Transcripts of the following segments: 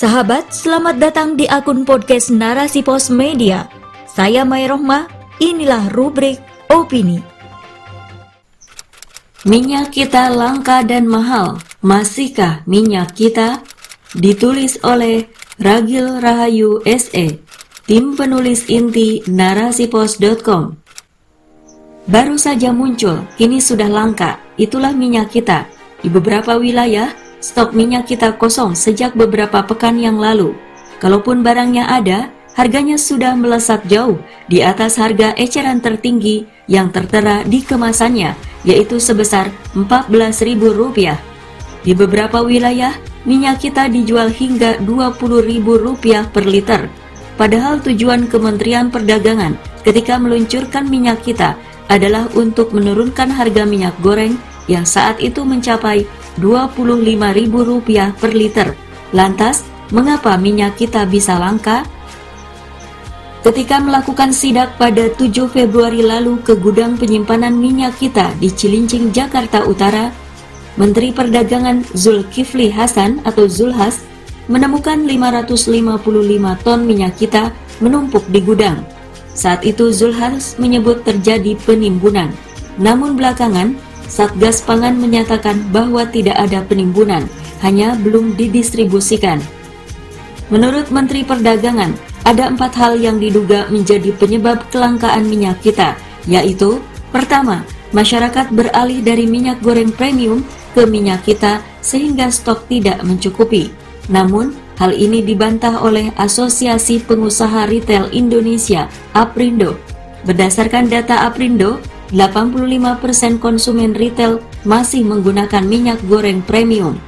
Sahabat, selamat datang di akun podcast Narasi Pos Media. Saya Mai Rohmah, inilah rubrik Opini. Minyak kita langka dan mahal, masihkah minyak kita? Ditulis oleh Ragil Rahayu SE, tim penulis inti narasipos.com. Baru saja muncul, kini sudah langka, itulah minyak kita. Di beberapa wilayah, stok minyak kita kosong sejak beberapa pekan yang lalu. Kalaupun barangnya ada, harganya sudah melesat jauh di atas harga eceran tertinggi yang tertera di kemasannya, yaitu sebesar Rp14.000. Di beberapa wilayah, minyak kita dijual hingga Rp20.000 per liter. Padahal tujuan Kementerian Perdagangan ketika meluncurkan minyak kita adalah untuk menurunkan harga minyak goreng yang saat itu mencapai Rp25.000 per liter. Lantas, mengapa minyak kita bisa langka? Ketika melakukan sidak pada 7 Februari lalu ke gudang penyimpanan minyak kita di Cilincing, Jakarta Utara, Menteri Perdagangan Zulkifli Hasan atau Zulhas menemukan 555 ton minyak kita menumpuk di gudang. Saat itu Zulhas menyebut terjadi penimbunan. Namun belakangan Satgas Pangan menyatakan bahwa tidak ada penimbunan, hanya belum didistribusikan. Menurut Menteri Perdagangan, ada empat hal yang diduga menjadi penyebab kelangkaan minyak kita, yaitu pertama, masyarakat beralih dari minyak goreng premium ke minyak kita sehingga stok tidak mencukupi. Namun, hal ini dibantah oleh Asosiasi Pengusaha Retail Indonesia, APRindo. Berdasarkan data APRindo, 85% konsumen retail masih menggunakan minyak goreng premium.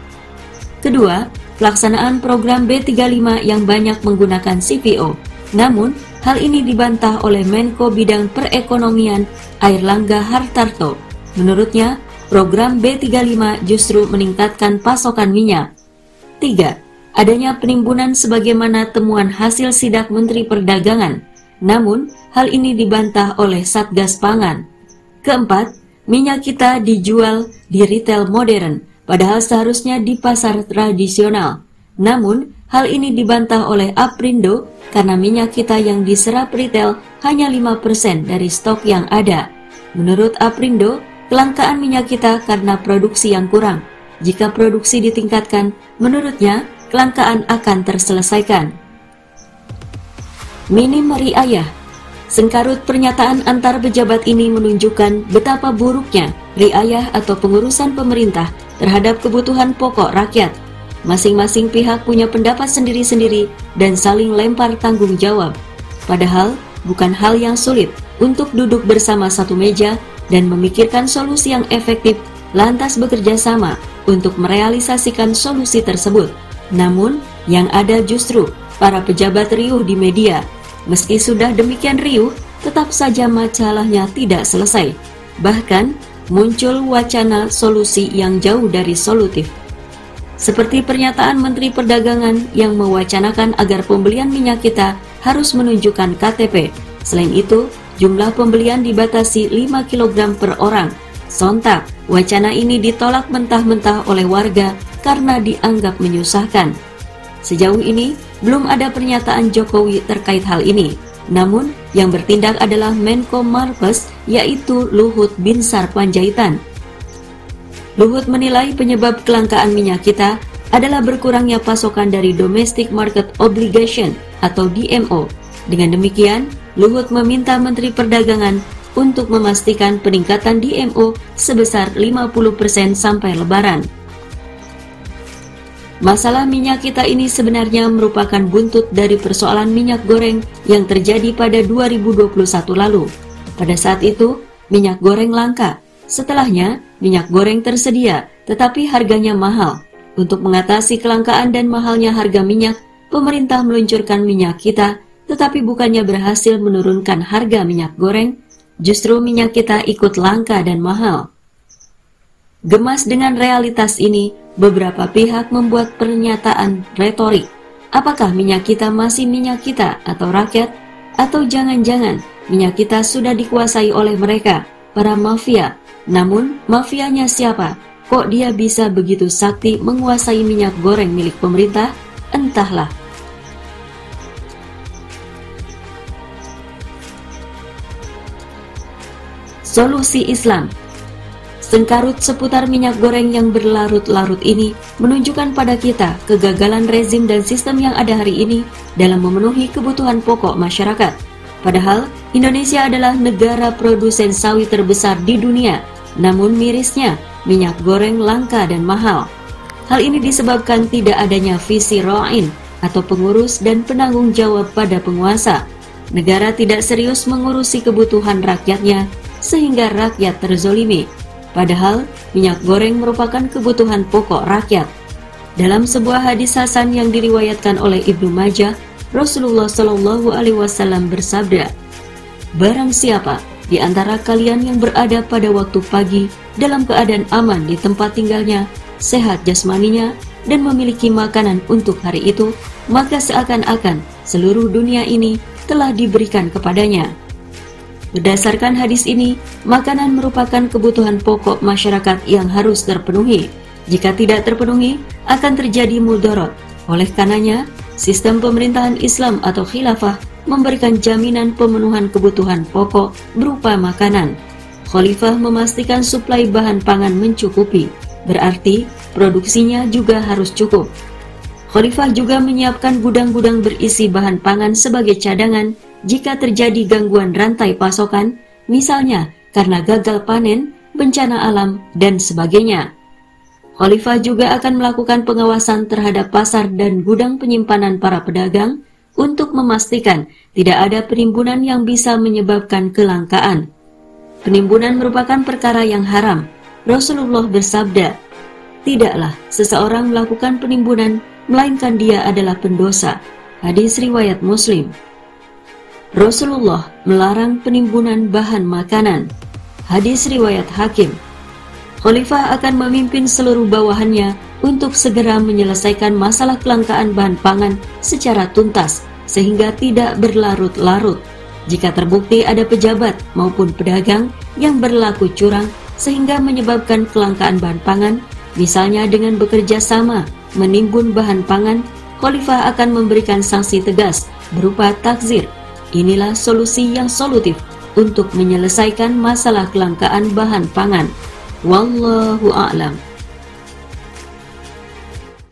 Kedua, pelaksanaan program B35 yang banyak menggunakan CPO. Namun, hal ini dibantah oleh Menko Bidang Perekonomian Airlangga Hartarto. Menurutnya, program B35 justru meningkatkan pasokan minyak. Tiga, Adanya penimbunan sebagaimana temuan hasil sidak Menteri Perdagangan. Namun, hal ini dibantah oleh Satgas Pangan. Keempat, minyak kita dijual di retail modern, padahal seharusnya di pasar tradisional. Namun, hal ini dibantah oleh Aprindo karena minyak kita yang diserap retail hanya 5% dari stok yang ada. Menurut Aprindo, kelangkaan minyak kita karena produksi yang kurang. Jika produksi ditingkatkan, menurutnya kelangkaan akan terselesaikan. Minim riayah Sengkarut pernyataan antar pejabat ini menunjukkan betapa buruknya riayah atau pengurusan pemerintah terhadap kebutuhan pokok rakyat. Masing-masing pihak punya pendapat sendiri-sendiri dan saling lempar tanggung jawab. Padahal bukan hal yang sulit untuk duduk bersama satu meja dan memikirkan solusi yang efektif lantas bekerja sama untuk merealisasikan solusi tersebut. Namun, yang ada justru para pejabat riuh di media Meski sudah demikian riuh, tetap saja masalahnya tidak selesai. Bahkan, muncul wacana solusi yang jauh dari solutif. Seperti pernyataan Menteri Perdagangan yang mewacanakan agar pembelian minyak kita harus menunjukkan KTP. Selain itu, jumlah pembelian dibatasi 5 kg per orang. Sontak, wacana ini ditolak mentah-mentah oleh warga karena dianggap menyusahkan. Sejauh ini, belum ada pernyataan Jokowi terkait hal ini. Namun, yang bertindak adalah Menko Marves, yaitu Luhut Binsar Panjaitan. Luhut menilai penyebab kelangkaan minyak kita adalah berkurangnya pasokan dari Domestic Market Obligation atau DMO. Dengan demikian, Luhut meminta Menteri Perdagangan untuk memastikan peningkatan DMO sebesar 50% sampai lebaran. Masalah minyak kita ini sebenarnya merupakan buntut dari persoalan minyak goreng yang terjadi pada 2021 lalu. Pada saat itu, minyak goreng langka. Setelahnya, minyak goreng tersedia, tetapi harganya mahal. Untuk mengatasi kelangkaan dan mahalnya harga minyak, pemerintah meluncurkan minyak kita, tetapi bukannya berhasil menurunkan harga minyak goreng, justru minyak kita ikut langka dan mahal. Gemas dengan realitas ini, beberapa pihak membuat pernyataan retorik. Apakah minyak kita masih minyak kita atau rakyat? Atau jangan-jangan minyak kita sudah dikuasai oleh mereka, para mafia. Namun, mafianya siapa? Kok dia bisa begitu sakti menguasai minyak goreng milik pemerintah? entahlah. Solusi Islam Sengkarut seputar minyak goreng yang berlarut-larut ini menunjukkan pada kita kegagalan rezim dan sistem yang ada hari ini dalam memenuhi kebutuhan pokok masyarakat. Padahal Indonesia adalah negara produsen sawit terbesar di dunia, namun mirisnya minyak goreng langka dan mahal. Hal ini disebabkan tidak adanya visi ro'in atau pengurus dan penanggung jawab pada penguasa. Negara tidak serius mengurusi kebutuhan rakyatnya sehingga rakyat terzolimi Padahal minyak goreng merupakan kebutuhan pokok rakyat. Dalam sebuah hadis Hasan yang diriwayatkan oleh Ibnu Majah, Rasulullah Shallallahu Alaihi Wasallam bersabda, "Barang siapa di antara kalian yang berada pada waktu pagi dalam keadaan aman di tempat tinggalnya, sehat jasmaninya, dan memiliki makanan untuk hari itu, maka seakan-akan seluruh dunia ini telah diberikan kepadanya." Berdasarkan hadis ini, makanan merupakan kebutuhan pokok masyarakat yang harus terpenuhi. Jika tidak terpenuhi, akan terjadi mudorot. Oleh karenanya, sistem pemerintahan Islam atau khilafah memberikan jaminan pemenuhan kebutuhan pokok berupa makanan. Khalifah memastikan suplai bahan pangan mencukupi, berarti produksinya juga harus cukup. Khalifah juga menyiapkan gudang-gudang berisi bahan pangan sebagai cadangan jika terjadi gangguan rantai pasokan, misalnya karena gagal panen, bencana alam, dan sebagainya. Khalifah juga akan melakukan pengawasan terhadap pasar dan gudang penyimpanan para pedagang untuk memastikan tidak ada penimbunan yang bisa menyebabkan kelangkaan. Penimbunan merupakan perkara yang haram. Rasulullah bersabda, "Tidaklah seseorang melakukan penimbunan melainkan dia adalah pendosa." Hadis riwayat Muslim. Rasulullah melarang penimbunan bahan makanan. Hadis riwayat Hakim. Khalifah akan memimpin seluruh bawahannya untuk segera menyelesaikan masalah kelangkaan bahan pangan secara tuntas sehingga tidak berlarut-larut. Jika terbukti ada pejabat maupun pedagang yang berlaku curang sehingga menyebabkan kelangkaan bahan pangan, misalnya dengan bekerja sama menimbun bahan pangan, Khalifah akan memberikan sanksi tegas berupa takzir Inilah solusi yang solutif untuk menyelesaikan masalah kelangkaan bahan pangan. Wallahu a'lam.